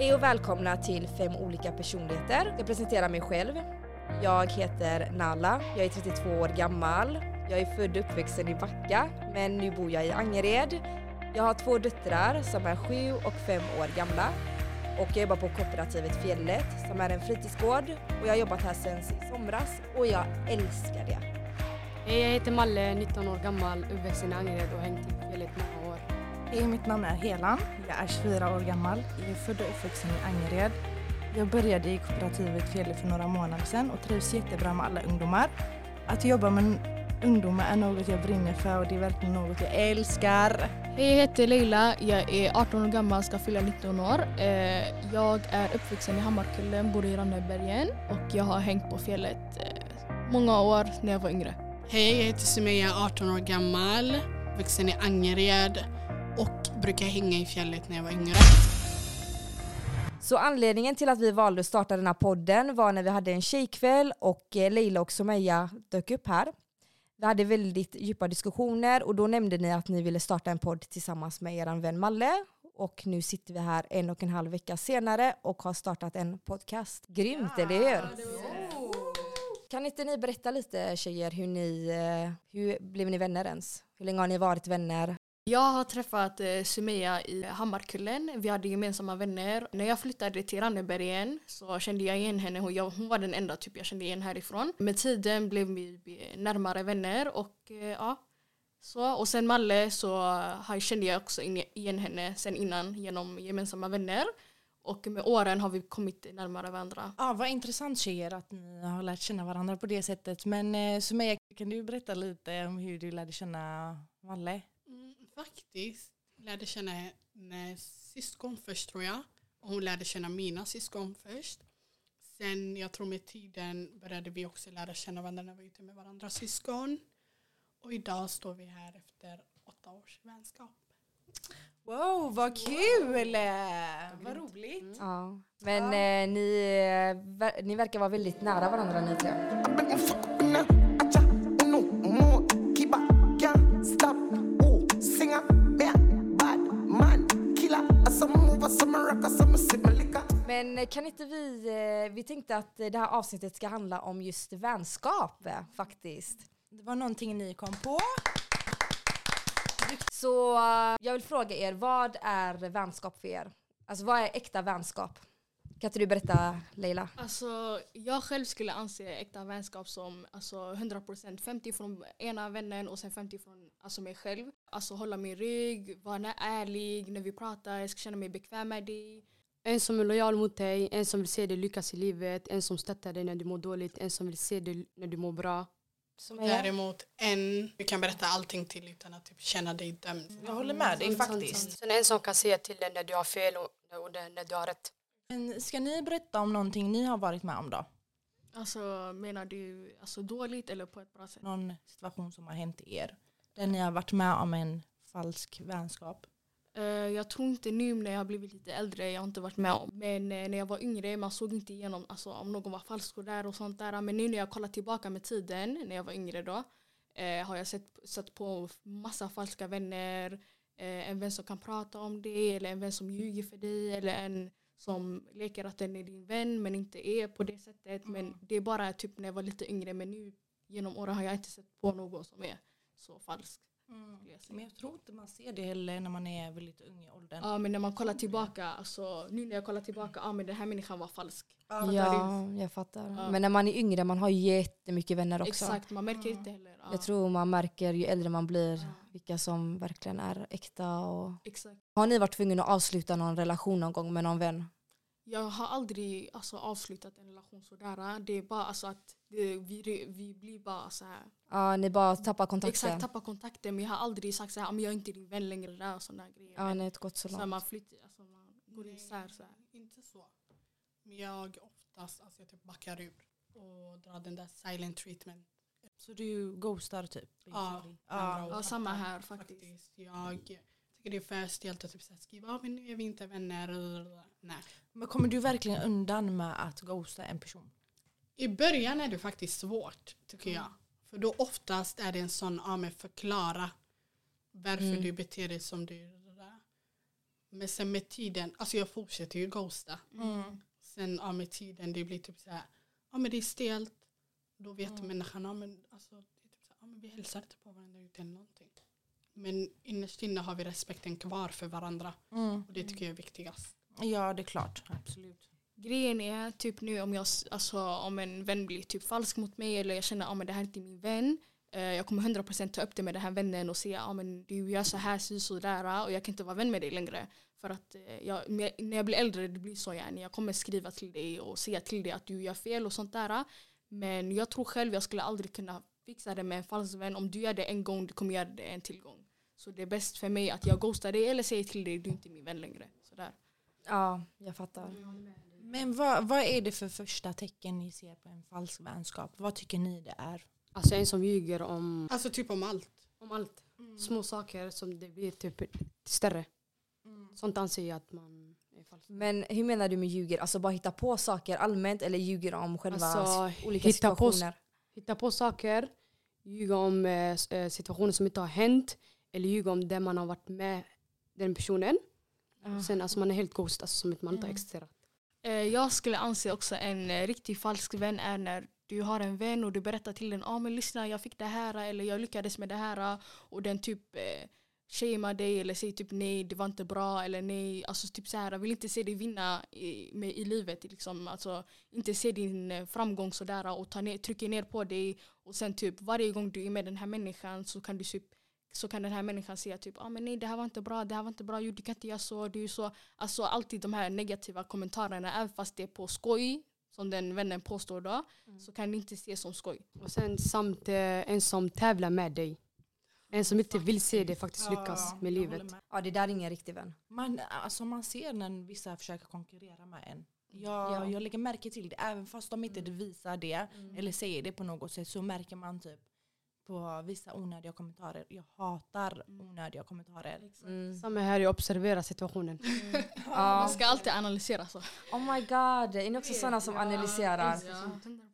Hej och välkomna till Fem olika personligheter. Jag presenterar mig själv. Jag heter Nala, jag är 32 år gammal. Jag är född och uppvuxen i Backa, men nu bor jag i Angered. Jag har två döttrar som är sju och fem år gamla. Och jag jobbar på kooperativet Fjället som är en fritidsgård. Och jag har jobbat här sedan i somras och jag älskar det. Hej, jag heter Malle, 19 år gammal, uppvuxen i Angered och hängt i fjället många. Hej, mitt namn är Helan. Jag är 24 år gammal. Jag är född och uppvuxen i Angered. Jag började i kooperativet Fjället för några månader sedan och trivs jättebra med alla ungdomar. Att jobba med ungdomar är något jag brinner för och det är verkligen något jag älskar. Hej, jag heter Leila. Jag är 18 år gammal, ska fylla 19 år. Eh, Jag är uppvuxen i Hammarkullen, bor i Rannebergen och jag har hängt på fjället eh, många år när jag var yngre. Hej, jag heter Sumeya, 18 år gammal, vuxen i Angered brukar hänga i fjället när jag var yngre. Så anledningen till att vi valde att starta den här podden var när vi hade en tjejkväll och eh, Leila och Someja dök upp här. Vi hade väldigt djupa diskussioner och då nämnde ni att ni ville starta en podd tillsammans med er vän Malle. Och nu sitter vi här en och en halv vecka senare och har startat en podcast. Grymt, eller hur? Kan inte ni berätta lite tjejer, hur, ni, eh, hur blev ni vänner ens? Hur länge har ni varit vänner? Jag har träffat eh, Sumeya i Hammarkullen. Vi hade gemensamma vänner. När jag flyttade till Rannebergen så kände jag igen henne. Hon, jag, hon var den enda typ jag kände igen härifrån. Med tiden blev vi närmare vänner och eh, ja. Så, och sen Malle så eh, kände jag också igen henne sen innan genom gemensamma vänner. Och med åren har vi kommit närmare varandra. Ja, vad intressant tjejer att ni har lärt känna varandra på det sättet. Men eh, Sumeya, kan du berätta lite om hur du lärde känna Malle? Mm, faktiskt lärde känna hennes syskon först tror jag. Och hon lärde känna mina syskon först. Sen jag tror med tiden började vi också lära känna varandra när vi var ute med varandras syskon. Och idag står vi här efter åtta års vänskap. Wow, vad kul! Vad roligt. Ja. Men eh, ni, eh, ver- ni verkar vara väldigt nära varandra ni tre. Men kan inte vi, eh, vi tänkte att det här avsnittet ska handla om just vänskap eh, faktiskt. Det var någonting ni kom på. Så eh, jag vill fråga er, vad är vänskap för er? Alltså vad är äkta vänskap? Kan inte du berätta Leila? Alltså, jag själv skulle anse äkta vänskap som alltså, 100% 50 från ena vännen och sen 50 från alltså, mig själv. Alltså hålla min rygg, vara ärlig när vi pratar, jag ska känna mig bekväm med dig. En som är lojal mot dig, en som vill se dig lyckas i livet, en som stöttar dig när du mår dåligt, en som vill se dig när du mår bra. Som Däremot en du kan berätta allting till utan att typ känna dig dömd. Jag håller med dig faktiskt. Sen en som kan säga till dig när du har fel och, och när du har rätt. Men ska ni berätta om någonting ni har varit med om då? Alltså menar du alltså, dåligt eller på ett bra sätt? Någon situation som har hänt er? Där ni har varit med om en falsk vänskap? Eh, jag tror inte nu när jag har blivit lite äldre, jag har inte varit med om. Men eh, när jag var yngre, man såg inte igenom alltså, om någon var falsk och där och sånt där. Men nu när jag kollar tillbaka med tiden, när jag var yngre då, eh, har jag sett, sett på massa falska vänner. Eh, en vän som kan prata om det, eller en vän som ljuger för dig, eller en som leker att den är din vän men inte är på det sättet. Men det är bara typ när jag var lite yngre, men nu genom åren har jag inte sett på någon som är så falsk. jag säga. Men jag tror inte man ser det heller när man är väldigt ung i åldern. Ja men när man kollar tillbaka, alltså, nu när jag kollar tillbaka, ja men den här människan var falsk. Ja, jag fattar. Ja. Men när man är yngre, man har ju jättemycket vänner också. Exakt, man märker inte heller. Ja. Jag tror man märker ju äldre man blir Ja. Vilka som verkligen är äkta. Och... Exakt. Har ni varit tvungna att avsluta någon relation någon gång med någon vän? Jag har aldrig alltså, avslutat en relation sådär. Det är bara alltså, att det, vi, vi blir bara så här. Ja, ni bara tappar kontakten? Exakt, tappar kontakten. Men jag har aldrig sagt så här, "Ah, men jag är inte din vän längre. Där, och sådana grejer. Ja, Men ni har inte gått så så här, långt. man flyttar, alltså, man går Nej. isär. Så här. Inte så. Men jag oftast alltså, jag typ backar ur och drar den där silent treatment. Så du ghostar typ? Ja, andra ja. Ja, samma här faktiskt. Jag tycker det är för stelt att typ så här skriva ah, men nu är vi inte vänner. Nej. Men kommer du verkligen undan med att ghosta en person? I början är det faktiskt svårt tycker jag. För då oftast är det en sån, ja men förklara varför Mm. du beter dig som du gör. Men sen med tiden, alltså jag fortsätter ju ghosta. Mm. Sen ja, med tiden det blir typ så här, ja men det är stelt. Då vet Mm. människan, ja men, alltså, det är typ så här, ja, men vi hälsar inte på varandra eller någonting. Men innerst inne har vi respekten kvar för varandra. Mm. Och det tycker jag är viktigast. Ja, det är klart. Absolut. Grejen är typ nu om, jag, alltså, om en vän blir typ falsk mot mig eller jag känner att ah, men det här är inte min vän. Eh, jag kommer 100% ta upp det med den här vännen och säga att ah, men du gör så här, så, så där och jag kan inte vara vän med dig längre. För att eh, jag, när jag blir äldre det blir så yani. Jag kommer skriva till dig och säga till dig att du gör fel och sånt där. Men jag tror själv jag skulle aldrig kunna fixa det med en falsk vän. Om du gör det en gång du kommer göra det en till gång. Så det är bäst för mig att jag ghostar dig eller säger till dig du är inte min vän längre. Sådär. Ja, jag fattar. Men vad, vad är det för första tecken ni ser på en falsk vänskap? Vad tycker ni det är? Alltså en som ljuger om, Alltså typ om allt. om allt. Små saker som det blir typ större. Sånt anser jag att man. Men hur menar du med ljuger? Alltså bara hitta på saker allmänt eller ljuger om själva Alltså, olika hitta på- situationer? Hitta på saker, ljuga om eh, eh, situationer som inte har hänt eller ljuga om det man har varit med den personen. Ja. Sen alltså man är helt ghost, alltså som att man inte har existerat. Eh, Jag skulle anse också en eh, riktig falsk vän är när du har en vän och du berättar till den ah, men lyssna jag fick det här eller jag lyckades med det här och den typ eh, shamear dig eller säger typ nej det var inte bra eller nej alltså typ så här vill inte se dig vinna i, med, i livet liksom alltså inte se din eh, framgång sådär och ta ner, trycker ner på dig och sen typ varje gång du är med den här människan så kan du typ så kan den här människan säga typ ah, men nej det här var inte bra, det här var inte bra, jo, du kan inte göra så, du är så Alltså alltid de här negativa kommentarerna, även fast det är på skoj, som den vännen påstår då, så kan det inte ses som skoj. Och sen samt eh, en som tävlar med dig. En som inte vill se dig faktiskt lyckas med jag livet. med. Ja, det där är ingen riktig vän. Man, alltså man ser när vissa försöker konkurrera med en. Jag, Ja. jag lägger märke till det, även fast de inte visar det eller säger det på något sätt så märker man typ på vissa onödiga kommentarer. Jag hatar onödiga kommentarer. Mm. Samma här, jag observerar situationen. Man Ja. ska alltid analysera så. Oh my god, är ni också sådana som analyserar?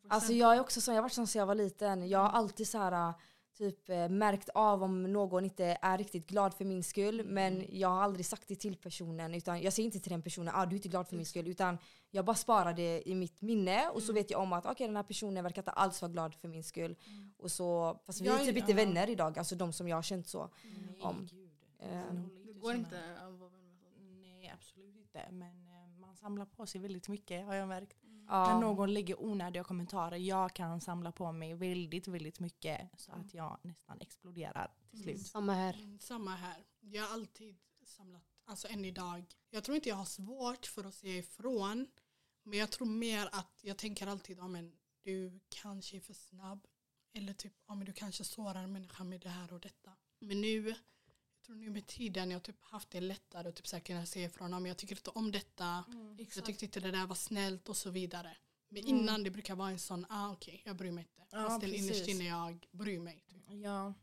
Alltså jag är också sån, jag har varit sån sedan jag var liten. Jag har alltid så här typ eh, märkt av om någon inte är riktigt glad för min skull men jag har aldrig sagt det till personen utan jag säger inte till den personen ah, du är inte glad för min skull utan jag bara sparar det i mitt minne och så vet jag om att okej den här personen verkar inte alls vara glad för min skull. Och så, fast vi är typ inte vänner idag, alltså de som jag har känt så. Nej, Om. gud. Eh, Man håller Det går inte att vara vän med. Nej, absolut inte. Men eh, man samlar på sig väldigt mycket har jag märkt. Ja. När någon lägger onödiga kommentarer, jag kan samla på mig väldigt, väldigt mycket så att jag nästan exploderar till slut. Samma här. Mm, Samma här. Jag har alltid samlat, alltså än idag. Jag tror inte jag har svårt för att säga ifrån. Men jag tror mer att jag tänker alltid, ja men du kanske är för snabb. Eller typ, ja men du kanske sårar människan med det här och detta. Men nu, tror nu med tiden jag har typ haft det lättare att typ så här kunna säga ifrån, men jag tycker inte om detta. Jag tyckte inte det där var snällt och så vidare. Men innan det brukar vara en sån, ah okej jag bryr mig inte. Ja, Fast innerst inne jag bryr mig. Typ. Ja.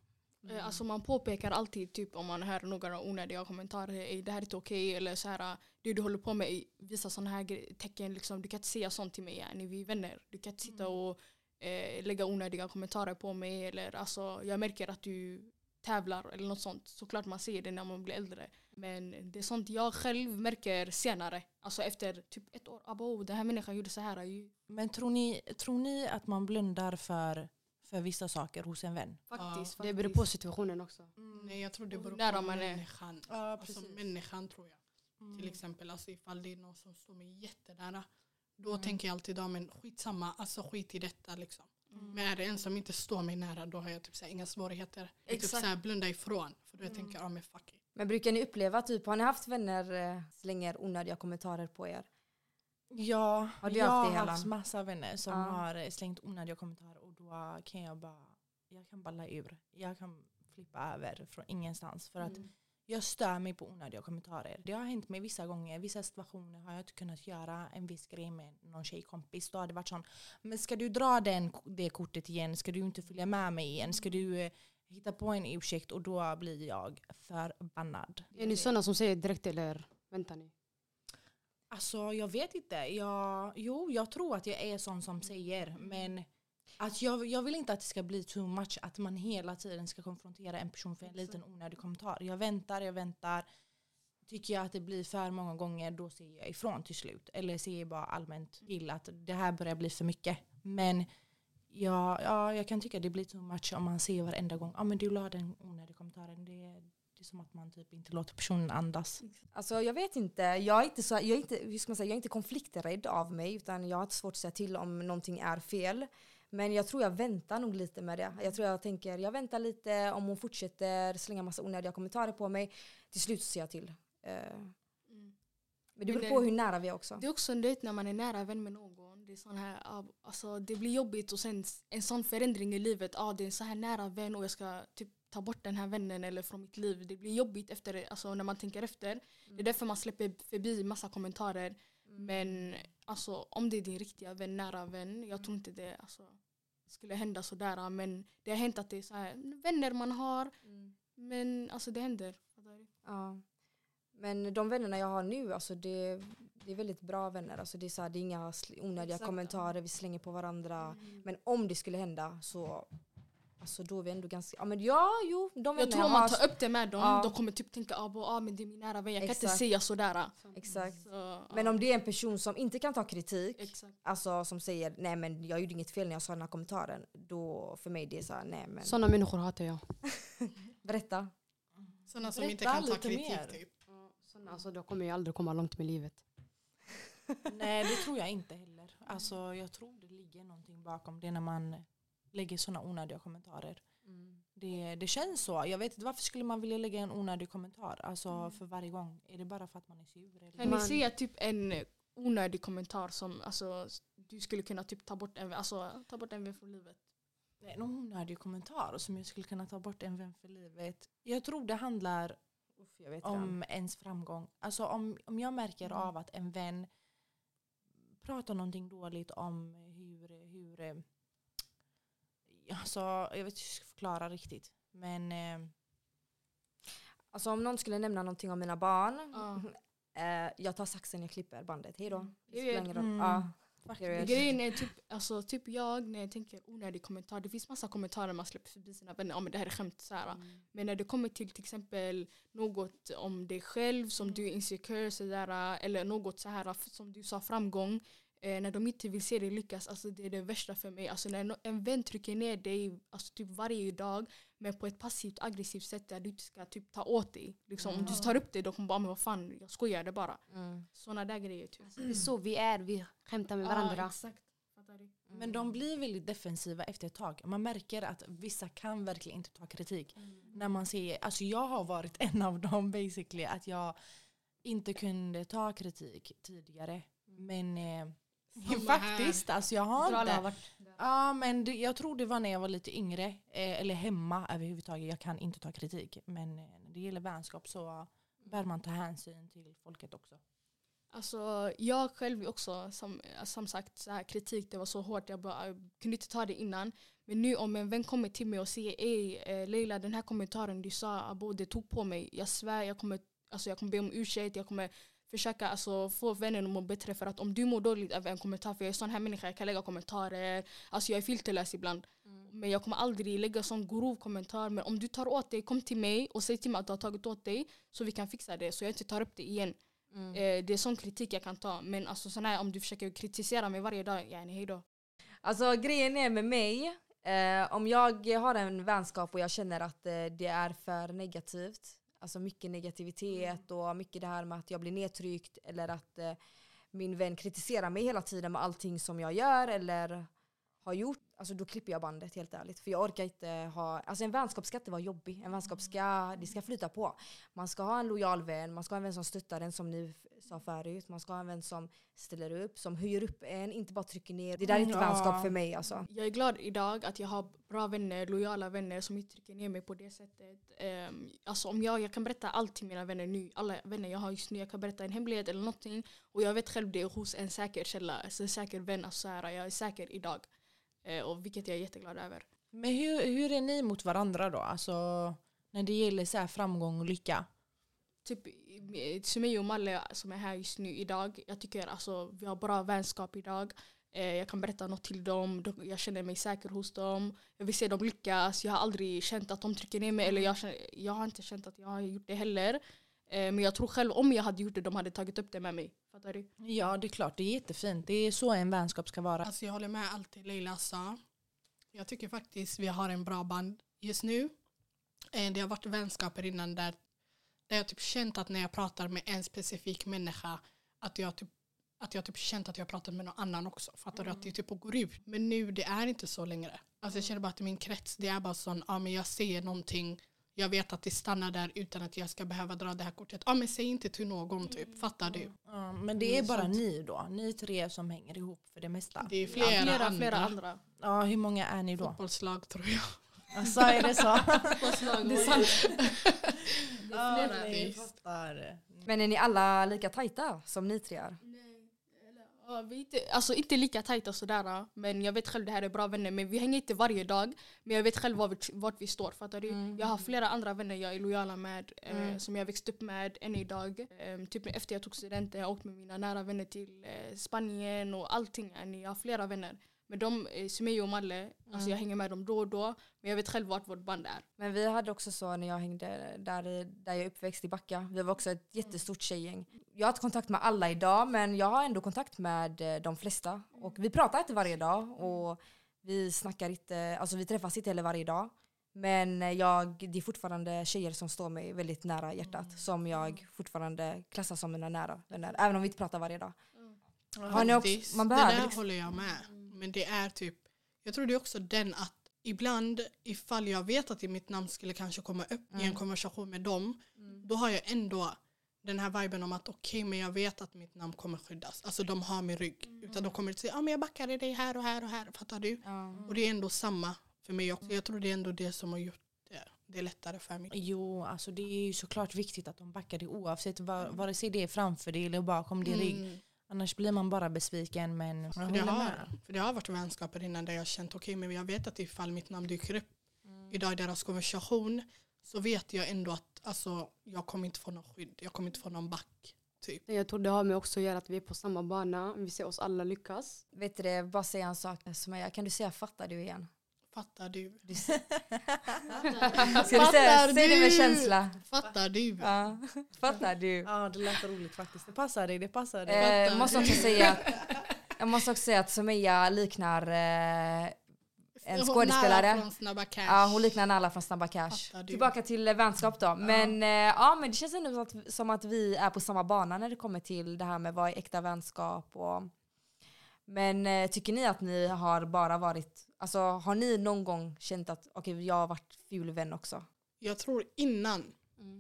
Eh, Alltså man påpekar alltid typ om man hör några onödiga kommentarer, "Ey, det här är inte okej eller så här, det du håller på med visar sådana här tecken, liksom, du kan inte säga sånt till mig, yani, vi är vänner. Du kan inte sitta och eh, lägga onödiga kommentarer på mig eller alltså, jag märker att du tävlar eller något sånt. Såklart man ser det när man blir äldre. Men det är sånt jag själv märker senare. Alltså efter typ ett år. Abo, den här människan gjorde så här. ju. Men tror ni, tror ni att man blundar för, för vissa saker hos en vän? Faktiskt. Det beror på situationen också. Nej jag tror det beror nära på man är. människan. Ja, Alltså människan tror jag. Till exempel alltså, ifall det är någon som står mig jättenära. Då Mm. tänker jag alltid, ja, men skitsamma, alltså skit i detta liksom. Men är det en som inte står mig nära då har jag typ så inga svårigheter. Jag typ Exakt. så här, blunda ifrån. För då jag tänker ja men fuck it. Men brukar ni uppleva, typ, har ni haft vänner eh, slänger onödiga kommentarer på er? Ja, Har du jag haft har det, haft massa vänner som Ja. har eh, slängt onödiga kommentarer och då kan jag bara, jag kan balla ur. Jag kan flippa över från ingenstans för att jag stör mig på onödiga kommentarer. Det har hänt mig vissa gånger, vissa situationer har jag inte kunnat göra en viss grej med någon tjejkompis. Då har det varit sån, men ska du dra den, det kortet igen? Ska du inte följa med mig igen? Ska du eh, hitta på en ursäkt? Och då blir jag förbannad. Är ni sådana som säger direkt eller väntar ni? Alltså jag vet inte. Jag, jo, jag tror att jag är sån som säger. Men att jag, jag vill inte att det ska bli too much. Att man hela tiden ska konfrontera en person för en liten onödig kommentar. Jag väntar, jag väntar. tycker jag att det blir för många gånger då ser jag ifrån till slut. Eller ser bara allmänt till att det här börjar bli för mycket. Men ja, ja, jag kan tycka det blir too much om man ser varenda gång. Ja ah, men du la den onödiga kommentaren. Det, det är som att man typ inte låter personen andas. Alltså jag vet inte, jag är inte, så, jag är inte, hur ska man säga, jag är inte konflikträdd av mig utan jag har svårt att säga till om någonting är fel. Men jag tror jag väntar nog lite med det. Jag tror jag tänker, jag väntar lite om hon fortsätter slänga massa onödiga kommentarer på mig. Till slut ser jag till. Eh, Mm. Men det beror på hur nära vi är också. Det är också du vet, när man är nära vän med någon. Det, är sån här, alltså, det blir jobbigt och sen en sån förändring i livet. Ah, det är en så här nära vän och jag ska typ ta bort den här vännen eller från mitt liv. Det blir jobbigt efter alltså, när man tänker efter. Det är därför man släpper förbi massa kommentarer. Men alltså, om det är din riktiga vän, nära vän. Jag tror inte det alltså, skulle hända sådär. Men det har hänt att det är så här, vänner man har. Mm. Men alltså det händer. Ja. Men de vännerna jag har nu, alltså det, det är väldigt bra vänner. Alltså det, är så här, det är inga onödiga Exakt, kommentarer, vi slänger på varandra. Men om det skulle hända så alltså då är vi ändå ganska... Ja, men ja jo, de Jag tror om man tar upp det med dem, Ja. de kommer typ tänka att ah, men det är min nära vän, jag kan inte Exakt. säga sådär. Exakt. Så, ja. Men om det är en person som inte kan ta kritik, Exakt. alltså som säger nej men jag gjorde inget fel när jag sa den här kommentaren. Då för mig det är så här, nej men Sådana människor hatar jag. berätta. Sådana som Berätta inte kan ta kritik mer. typ. Såna, alltså, då kommer jag aldrig komma långt med livet. Nej det tror jag inte heller. Alltså jag tror det ligger någonting bakom det när man lägger sådana onödiga kommentarer. Det, det känns så. Jag vet inte varför skulle man vilja lägga en onödig kommentar alltså för varje gång? Är det bara för att man är sur? Eller? Kan ni Man- säga typ en onödig kommentar som alltså, du skulle kunna typ ta bort en, alltså, ta bort en vän från livet? Nej, en onödig kommentar som jag skulle kunna ta bort en vän för livet. Jag tror det handlar Uff, jag vet om ens framgång. Alltså om, om jag märker Mm. av att en vän pratar någonting dåligt om hur, hur alltså, jag vet inte hur jag ska förklara riktigt. Men eh, Alltså om någon skulle nämna någonting om mina barn, Ja. eh, jag tar saxen, jag klipper bandet, hej då. Mm. Mm. Grejen är typ, alltså, typ jag när jag tänker onödig kommentar, det finns massa kommentarer man släpper förbi sina vänner, ja men det här är skämt så här. Men när det kommer till till exempel något om dig själv som du är insecure sådär, eller något så här som du sa framgång. Eh, när de inte vill se dig lyckas, alltså det är det värsta för mig. Alltså när en vän trycker ner dig alltså typ varje dag men på ett passivt aggressivt sätt där du inte ska typ ta åt dig. Liksom, Om du tar upp det då kommer bara men vad fan jag skojade bara. Mm. Såna där grejer typ. Det är så vi är, vi skämtar med varandra. Ja, exakt. Du? Men de blir väldigt defensiva efter ett tag. Man märker att vissa kan verkligen inte ta kritik. När man ser, alltså jag har varit en av dem basically. Att jag inte kunde ta kritik tidigare. Men eh. Faktiskt, alltså jag har inte. Ja men det, jag tror det var när jag var lite yngre. Eh, eller hemma överhuvudtaget. Jag kan inte ta kritik. Men eh, när det gäller vänskap så bör man ta hänsyn till folket också. Alltså, jag själv också, som, som sagt, så här, kritik det var så hårt, jag, bara, jag kunde inte ta det innan. Men nu om en vän kommer till mig och säger Ey eh, Leila den här kommentaren du sa, abo, det tog på mig. Jag svär, jag kommer, alltså, jag kommer be om ursäkt, jag kommer försöka alltså, få vännen att må bättre. För att om du mår dåligt över en kommentar, för jag är sån här människa, jag kan lägga kommentarer, alltså jag är filterlös ibland. Men jag kommer aldrig lägga sån grov kommentar. Men om du tar åt dig, kom till mig och säg till mig att du har tagit åt dig så vi kan fixa det. Så jag inte tar upp det igen. Eh, det är sån kritik jag kan ta. Men alltså, sån här, om du försöker kritisera mig varje dag, yani hejdå. Alltså grejen är med mig, eh, om jag har en vänskap och jag känner att eh, det är för negativt, alltså mycket negativitet och mycket det här med att jag blir nedtryckt eller att eh, min vän kritiserar mig hela tiden med allting som jag gör eller har gjort, alltså då klipper jag bandet helt ärligt. För jag orkar inte ha, alltså en vänskap ska inte vara jobbig. En vänskap ska, det ska flyta på. Man ska ha en lojal vän, man ska ha en vän som stöttar en som ni sa förut. Man ska ha en vän som ställer upp, som höjer upp en, inte bara trycker ner. Det där är inte Ja. vänskap för mig alltså. Jag är glad idag att jag har bra vänner, lojala vänner som inte trycker ner mig på det sättet. Um, alltså om jag, jag kan berätta allt till mina vänner nu, alla vänner jag har just nu, jag kan berätta en hemlighet eller någonting och jag vet själv det är hos en säker källa, alltså en säker vän. Alltså så här, jag är säker idag. Eh, och vilket jag är jätteglad över. Men hur, hur är ni mot varandra då? Alltså när det gäller så framgång och lycka. typ eh, Sumey och Malle som är här just nu idag, jag tycker alltså vi har bra vänskap idag. Eh, jag kan berätta något till dem, de- jag känner mig säker hos dem. Jag vill se dem lyckas, jag har aldrig känt att de trycker ner mig eller jag, jag har inte känt att jag har gjort det heller. Eh, men jag tror själv om jag hade gjort det, de hade tagit upp det med mig. Fattar du? Ja det är klart, det är jättefint. Det är så en vänskap ska vara. Alltså jag håller med allt det Leila sa. Jag tycker faktiskt vi har en bra band just nu. Eh, Det har varit vänskaper innan där, där jag typ känt att när jag pratar med en specifik människa att jag typ att jag typ känt att jag pratat med någon annan också. Fattar du? Att det typ går ut. Men nu det är inte så längre. Alltså jag känner bara att min krets det är bara sån, ja men jag ser någonting. Jag vet att det stannar där utan att jag ska behöva dra det här kortet. Ja men säg inte till någon typ. Fattar du? Ja, men det är bara ni då, ni tre som hänger ihop för det mesta. Det är Ja, flera, flera, andra. flera andra. Ja, hur många är ni då? fotbollslag tror jag. Alltså är det så? Det är sant. Ja, flera. nej, jag Visst. fattar. Men är ni alla lika tajta som ni tre är? Ja, vi är inte, alltså inte lika tajta sådär men jag vet själv det här är bra vänner men vi hänger inte varje dag men jag vet själv var vi, vart vi står fattar du? Mm. Jag har flera andra vänner jag är lojala med eh, Mm. som jag växt upp med än idag. Eh, typ efter jag tog studenten jag åkte med mina nära vänner till eh, Spanien och allting. Jag har flera vänner. Men de, eh, Sumeyo och Malle, alltså jag hänger med dem då och då men jag vet själv vart vårt band är. Men vi hade också så när jag hängde där, i- där jag är uppväxt i Backa. Vi var också ett jättestort tjejgäng. Jag har inte kontakt med alla idag men jag har ändå kontakt med eh, de flesta. Och vi pratar inte varje dag och vi snackar inte, alltså vi träffas inte heller varje dag. Men jag, det är fortfarande tjejer som står mig väldigt nära hjärtat som jag fortfarande klassar som mina nära vänner. Även om vi inte pratar varje dag. Har ni också, man det behöver där liksom, håller jag med. Men det är typ, jag tror det är också den att ibland ifall jag vet att mitt namn skulle kanske komma upp i en Mm. konversation med dem, då har jag ändå den här viben om att okej men jag vet att mitt namn kommer skyddas. Alltså de har min rygg. Utan de kommer inte säga ah, men jag backade dig här och här och här. Fattar du? ja. Och det är ändå samma för mig också. Jag tror det är ändå det som har gjort det, det lättare för mig. Jo, alltså det är ju såklart viktigt att de backar dig oavsett var, vare sig det är framför dig eller bakom din rygg. Mm. Annars blir man bara besviken men För det, har, för det har varit vänskaper innan där jag har känt okej men jag vet att ifall mitt namn dyker upp idag i deras konversation så vet jag ändå att alltså, jag kommer inte få någon skydd. Jag kommer inte få någon back. Typ. Jag tror det har med också att göra att vi är på samma bana. Vi ser oss alla lyckas. Vet du det, bara säga en sak som jag, kan du säga fattar du igen? Fattar du? Ska du säga, Fattar säg det med du? känsla. Fattar du? Ja, fattar du? Ja det lät roligt faktiskt. Det passar dig, det passar dig. Eh, måste också säga att, jag måste också säga att Sumia liknar eh, en Hon skådespelare. nära Från Snabba Cash. Ja, hon liknar Nalla från Snabba Cash. Tillbaka till eh, vänskap då. Men, eh, ja, men det känns ändå som att, som att vi är på samma bana när det kommer till det här med vad är äkta vänskap. Och, men eh, tycker ni att ni har bara varit, alltså har ni någon gång känt att okej jag har varit ful vän också? Jag tror innan,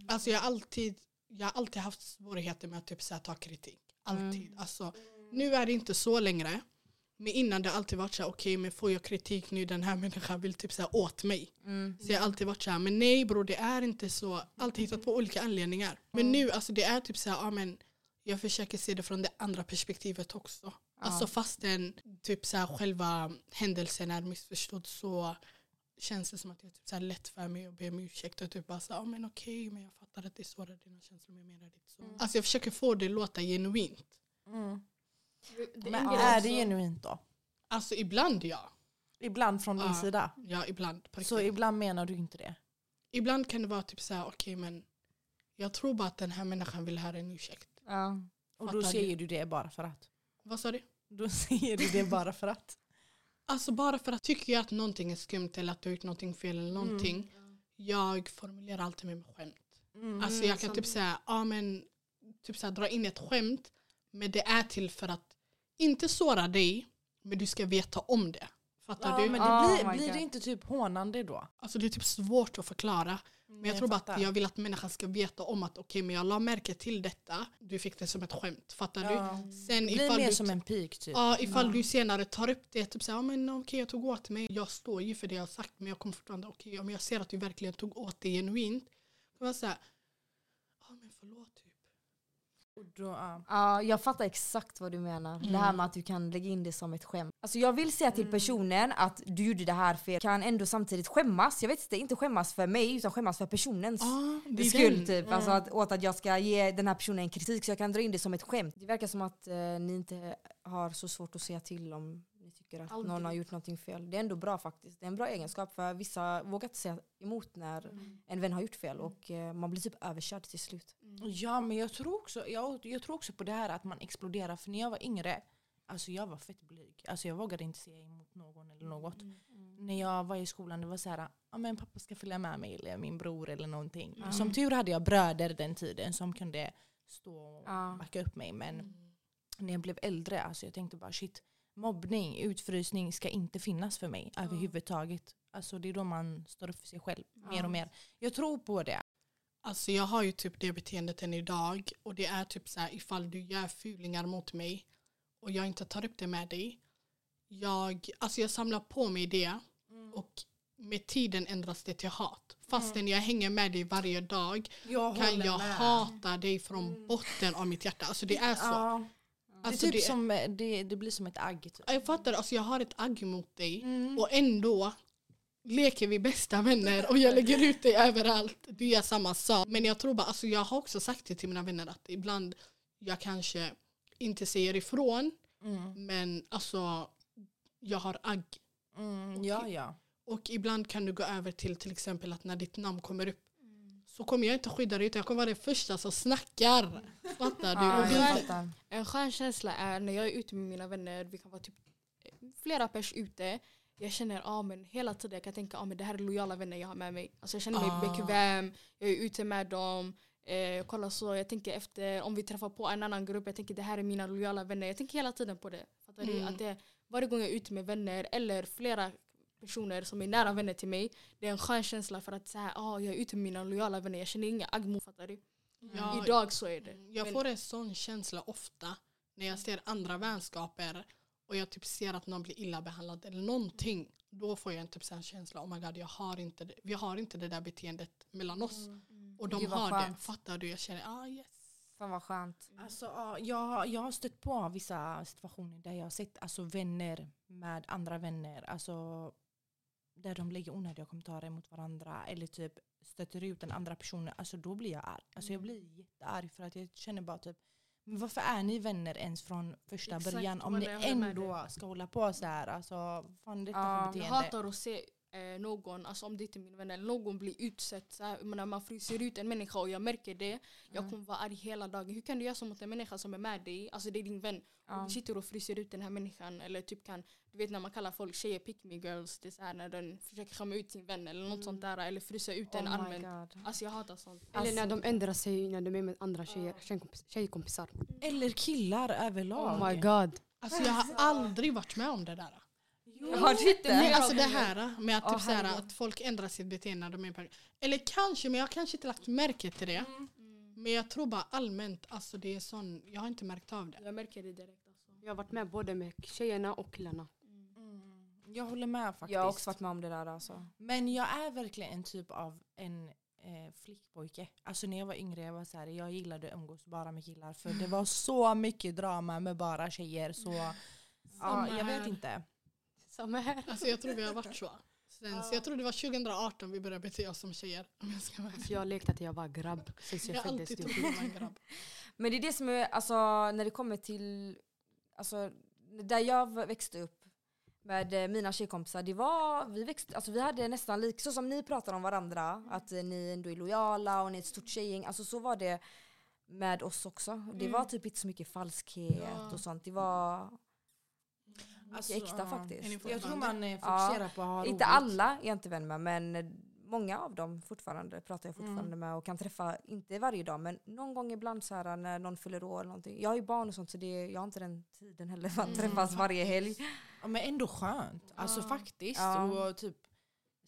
alltså jag har alltid, jag har alltid haft svårigheter med att typ så här, ta kritik. Alltid. Alltså, nu är det inte så längre. Men innan det har alltid varit så här, okej men får jag kritik nu den här människan vill typ här, åt mig. Så jag har alltid varit så här, men nej bror det är inte så. Alltid hittat på olika anledningar. Men nu alltså det är typ så här, ja men jag försöker se det från det andra perspektivet också. Alltså fastän typ så här, själva händelsen är missförstådd så känns det som att det är typ så här lätt för mig att be om ursäkt och typ bara så här, ja men okej men jag fattar att det sårar dina känslor men jag menar det så. Alltså jag försöker få det att låta genuint. Mm. Det Men är det genuint då? Alltså ibland ja. Ibland från din Ja. sida? Ja ibland. Så ibland menar du inte det? Ibland kan det vara typ så här, okej men jag tror bara att den här människan vill höra en ursäkt. Ja. Och då säger du det bara för att? Vad sa du? Då säger du det bara för att? Alltså bara för att tycker jag att någonting är skumt eller att du har gjort någonting fel eller någonting. Jag formulerar alltid med skämt. Mm. Alltså jag kan typ säga, ja men typ så här, dra in ett skämt. Men det är till för att inte såra dig, men du ska veta om det. Fattar Ja, du? men Oh det blir, my blir det inte typ hånande då? Alltså det är typ svårt att förklara. Men jag tror bara fattar. att jag vill att människan ska veta om att okej men jag la märke till detta. Du fick det som ett skämt. Fattar Ja. du? Sen Det blir ifall mer du som en pik typ. Ja, ifall du senare tar upp det, typ såhär, ja, men okej jag tog åt mig, jag står ju för det jag har sagt men jag kommer fortfarande, okej om jag ser att du verkligen tog åt dig genuint, då var jag såhär, ja men förlåt typ. Och då, ja. Ja, jag fattar exakt vad du menar. Det här med att du kan lägga in det som ett skämt. Alltså jag vill säga Mm. till personen att du gjorde det här fel. Kan ändå samtidigt skämmas. Jag vet inte, inte skämmas för mig utan skämmas för personens Ja, det skull. Typ. Alltså att, åt att jag ska ge den här personen kritik så jag kan dra in det som ett skämt. Det verkar som att eh, ni inte har så svårt att säga till om tycker att Aldrig. någon har gjort någonting fel. Det är ändå bra faktiskt. Det är en bra egenskap för vissa vågar inte säga emot när Mm. en vän har gjort fel och eh, man blir typ överkörd till slut. Ja men jag tror, också, jag, jag tror också på det här att man exploderar. För när jag var yngre, alltså jag var fett blyg. Alltså jag vågade inte säga emot någon eller något. När jag var i skolan det var så här, ja men pappa ska följa med mig eller min bror eller någonting. Mm. Som tur hade jag bröder den tiden som kunde stå och backa upp mig. Men när jag blev äldre, alltså jag tänkte bara shit, mobbning, utfrysning ska inte finnas för mig överhuvudtaget. Alltså det är då man står upp för sig själv mer och mer. Jag tror på det. Alltså jag har ju typ det beteendet än idag och det är typ så här ifall du gör fulingar mot mig och jag inte tar upp det med dig. Jag, alltså jag samlar på mig det och med tiden ändras det till hat. Fastän jag hänger med dig varje dag Jag kan jag hata dig från botten av mitt hjärta. Alltså det är så. Ja, det, Alltså typ det, som, det, det blir som ett agg. Typ. jag fattar, alltså jag har ett agg mot dig Mm. och ändå leker vi bästa vänner och jag lägger ut dig överallt. Du gör samma sak. Men jag tror bara, alltså jag har också sagt det till mina vänner att ibland jag kanske inte säger ifrån Mm. men alltså jag har agg. Mm, ja, ja. Och ibland kan du gå över till till exempel att när ditt namn kommer upp så kommer jag inte skydda dig utan jag kommer vara den första som snackar. Fattar du? Ja, jag fattar. En skön känsla är när jag är ute med mina vänner, vi kan vara typ eh, flera pers ute. Jag känner ah, men hela tiden jag kan tänka ah, men det här är lojala vänner jag har med mig. Alltså jag känner mig Ah. bekväm, jag är ute med dem. Eh, jag kollar så, jag tänker efter om vi träffar på en annan grupp, jag tänker det här är mina lojala vänner. Jag tänker hela tiden på det. Fattar du? Mm. Att det, varje gång jag är ute med vänner eller flera personer som är nära vänner till mig, det är en skön känsla för att så här, ah, jag är ute med mina lojala vänner, jag känner inga agg mot, fattar du? Ja, Idag så är det. Jag Men- får en sån känsla ofta när jag ser andra vänskaper och jag typ ser att någon blir illa behandlad eller någonting. Då får jag en typ sån känsla, oh my god, jag har inte det. vi har inte det där beteendet mellan oss. Och de Gud, har det. skönt. Fattar du? Jag känner, ah yes. Fan vad skönt. Alltså, ja, jag, jag har stött på vissa situationer där jag har sett alltså, vänner med andra vänner. Alltså, där de lägger onödiga kommentarer mot varandra eller typ stöter ut den andra personen. Alltså, då blir jag arg. Alltså, jag blir jättearg för att jag känner bara typ men varför är ni vänner ens från första Exakt, början om ni ändå ska hålla på så här? Alltså, fan är detta Ja, för Jag hatar att se eh, någon, alltså om det inte är min vän, eller någon blir utsatt. Så här, när man fryser ut en människa och jag märker det, jag kommer vara arg hela dagen. Hur kan du göra så mot en människa som är med dig? Alltså det är din vän. Ja. Och du sitter och fryser ut den här människan. Eller typ kan, du vet när man kallar folk tjejer pick me girls. Det är så här när den försöker skämma ut sin vän eller något sånt där. Eller frysa ut den Oh allmänt. Alltså jag hatar sånt. Eller när de ändrar sig när de är med andra tjejer, tjejkompis, tjejkompisar. Eller killar överlag. Oh my god. Alltså jag har aldrig varit med om det där. Har du inte? Nej, alltså det här med att, typ så här, herregud. att folk ändrar sitt beteende när de är Eller kanske, men jag har kanske inte lagt märke till det. Men jag tror bara allmänt, alltså det är sån, jag har inte märkt av det. Jag märker det direkt. Alltså. Jag har varit med både med tjejerna och killarna. Mm, jag håller med faktiskt. Jag har också varit med om det där alltså. Men jag är verkligen en typ av en eh, flickpojke. Alltså när jag var yngre jag var så här, jag gillade att umgås bara med killar för det var så mycket drama med bara tjejer så ja, jag vet inte. Samma här. Alltså jag tror vi har varit så. Sen, så jag tror det var 2018 vi började bete oss som tjejer. Om jag ska vara jag lekte att jag var grabb tills Jag jag har föddes. alltid trott att jag var en grabb. Men det är det som är, alltså när det kommer till, alltså där jag växte upp med eh, mina tjejkompisar, det var, vi växte, alltså vi hade nästan lik, så som ni pratar om varandra, att eh, ni ändå är lojala och ni är ett stort tjejgäng, alltså så var det med oss också. Det var typ inte så mycket falskhet Ja. och sånt, det var Alltså, äkta ja. faktiskt. Jag tror man eh, fokuserar på att ha Inte roligt. alla är jag inte vän med men eh, många av dem fortfarande pratar jag fortfarande Mm. med och kan träffa, inte varje dag men någon gång ibland så här när någon fyller år eller någonting. Jag har ju barn och sånt så det, jag har inte den tiden heller för att Mm, träffas varje helg. Ja, men ändå skönt. Alltså Ja. faktiskt. Ja. Och typ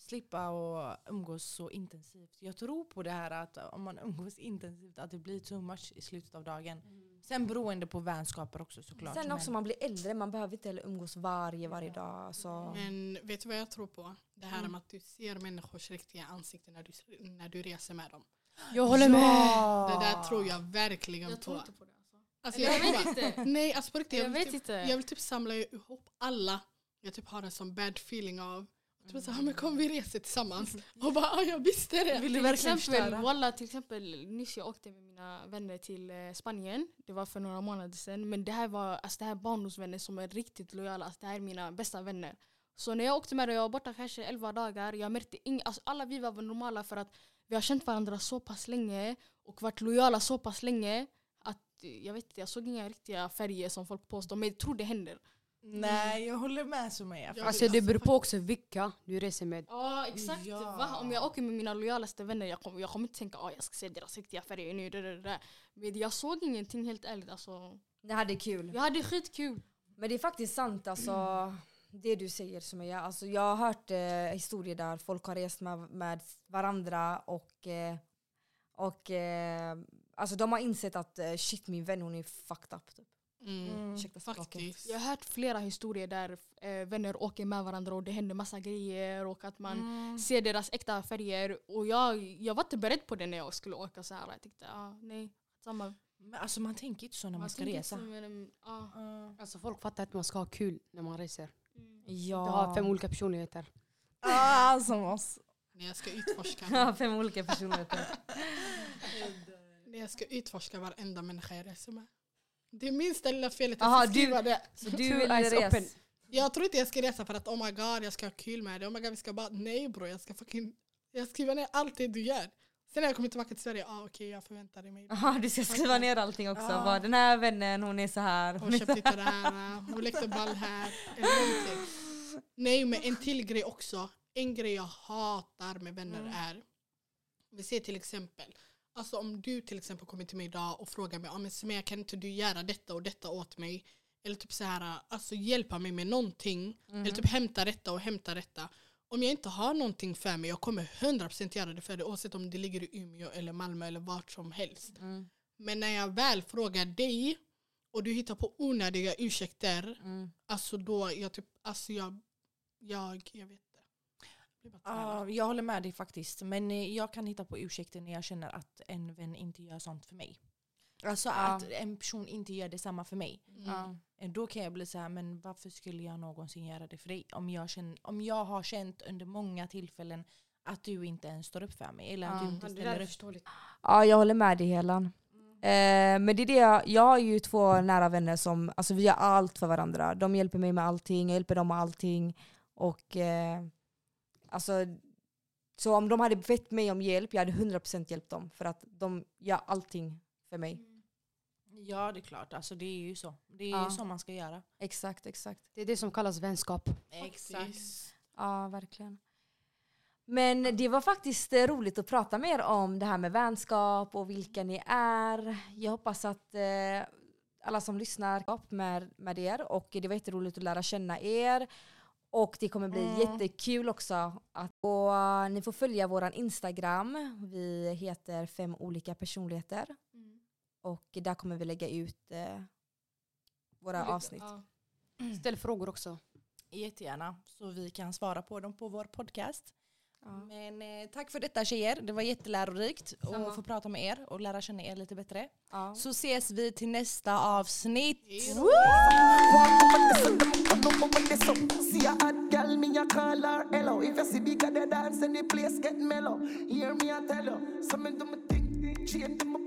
slippa och umgås så intensivt. Jag tror på det här att om man umgås intensivt att det blir too much i slutet av dagen. Sen beroende på vänskaper också såklart. Sen också men- man blir äldre, man behöver inte heller umgås varje, varje dag. Så. Men vet du vad jag tror på? Det här Mm. med att du ser människors riktiga ansikten när du, när du reser med dem. Jag håller med. Ja. Det där tror jag verkligen Jag tror på. inte på det. Alltså. Alltså, jag, jag tror vet inte. Nej, alltså på riktigt. Jag vill vet typ, inte. Jag vill typ samla ihop alla jag typ har en sån bad feeling av. Typ så här, men kom vi reser tillsammans. Och bara, ja jag visste det. Vill du Till verkligen exempel, förstöra? walla, till exempel nyss jag åkte med mina vänner till eh, Spanien. Det var för några månader sedan. Men det här var alltså, det här är barndomsvänner som är riktigt lojala. Alltså, det här är mina bästa vänner. Så när jag åkte med dem, jag var borta kanske 11 dagar. Jag märkte ing, alltså, alla vi var normala för att vi har känt varandra så pass länge och varit lojala så pass länge att eh, jag vet inte, jag såg inga riktiga färger som folk påstår. Men jag tror det händer. Nej, jag håller med Sumaya. Ja. Alltså det beror på också vilka du reser med. Ja exakt. Ja. Va? Om jag åker med mina lojalaste vänner jag kommer, jag kommer inte tänka att jag ska se deras riktiga färger nu. Det, det, det. Men jag såg ingenting helt ärligt. Alltså, Ni hade kul. jag hade skitkul. Men det är faktiskt sant alltså, det du säger Sumaya. Alltså, jag har hört eh, historier där folk har rest med, med varandra och, eh, och eh, alltså, de har insett att eh, shit min vän hon är fucked up. Typ. Mm. Språket. Faktiskt. Jag har hört flera historier där eh, vänner åker med varandra och det händer massa grejer och att man Mm. ser deras äkta färger. Och jag, jag var inte beredd på det när jag skulle åka så här. Jag tänkte, ah, nej, samma. Men alltså man tänker inte så när man, ska tänker resa. inte, men, ah, Ja. Alltså folk fattar att man ska ha kul när man reser. mm. Ja. Du har fem olika personligheter. Ah, som oss. När jag ska utforska. Ja, fem olika personligheter. när jag ska utforska varenda människa jag reser med. Det är minsta lilla felet Aha, jag ska skriva det. Så du vill resa? Jag tror inte jag ska resa för att oh my god jag ska ha kul med det. Oh my god vi ska bara, nej bro jag ska fucking, jag skriver ner allt det du gör. Sen när jag kommer tillbaka till Sverige, ah, okej jag förväntade mig det. Aha, du ska skriva ner allting också. Ja. Bara, den här vännen hon är så här. Hon köpte inte det här, hon lekte ball här. Nej men en till grej också. En grej jag hatar med vänner Mm. är, vi ser till exempel, alltså om du till exempel kommer till mig idag och frågar mig, ah, men Sumaya kan inte du göra detta och detta åt mig? Eller typ så här, alltså hjälpa mig med någonting. Eller typ hämta detta och hämta detta. Om jag inte har någonting för mig, jag kommer 100% göra det för dig oavsett om det ligger i Umeå eller Malmö eller vart som helst. Mm. Men när jag väl frågar dig och du hittar på onödiga ursäkter, Mm. alltså då, jag typ, alltså jag, jag, jag vet blir bara jag håller med dig faktiskt. Men eh, jag kan hitta på ursäkter när jag känner att en vän inte gör sånt för mig. Alltså Ja. att en person inte gör detsamma för mig. Mm. Eh, Då kan jag bli så här, men varför skulle jag någonsin göra det för dig? Om jag, känner, om jag har känt under många tillfällen att du inte ens står upp för mig. Eller att du inte ställer är upp. ja, jag håller med dig Helan. Eh, men det är det jag, jag har ju två nära vänner som, alltså vi gör allt för varandra. De hjälper mig med allting, jag hjälper dem med allting. Och eh, alltså, så om de hade bett mig om hjälp, jag hade 100% hjälpt dem. För att de gör allting för mig. Ja det är klart, alltså, det är ju så. Det är Ja. ju så man ska göra. Exakt, exakt. Det är det som kallas vänskap. Faktiskt. Ja, verkligen. Men det var faktiskt eh, roligt att prata med er om det här med vänskap och vilka ni är. Jag hoppas att eh, alla som lyssnar upp med, med er och det var jätteroligt att lära känna er. Och det kommer bli Mm. jättekul också. Att, och, eh, ni får följa våran Instagram. Vi heter fem olika personligheter. Mm. Och där kommer vi lägga ut eh, våra Olika- avsnitt. ja. Ställ frågor också. Jättegärna, så vi kan svara på dem på vår podcast. Ja. Men eh, tack för detta tjejer, det var jättelärorikt Samma. att få prata med er och lära känna er lite bättre. Ja. Så ses vi till nästa avsnitt. See a hot girl, me a call her hello. If you see bigger the dance and the place get mellow, hear me a tell you. Something do me think, change to my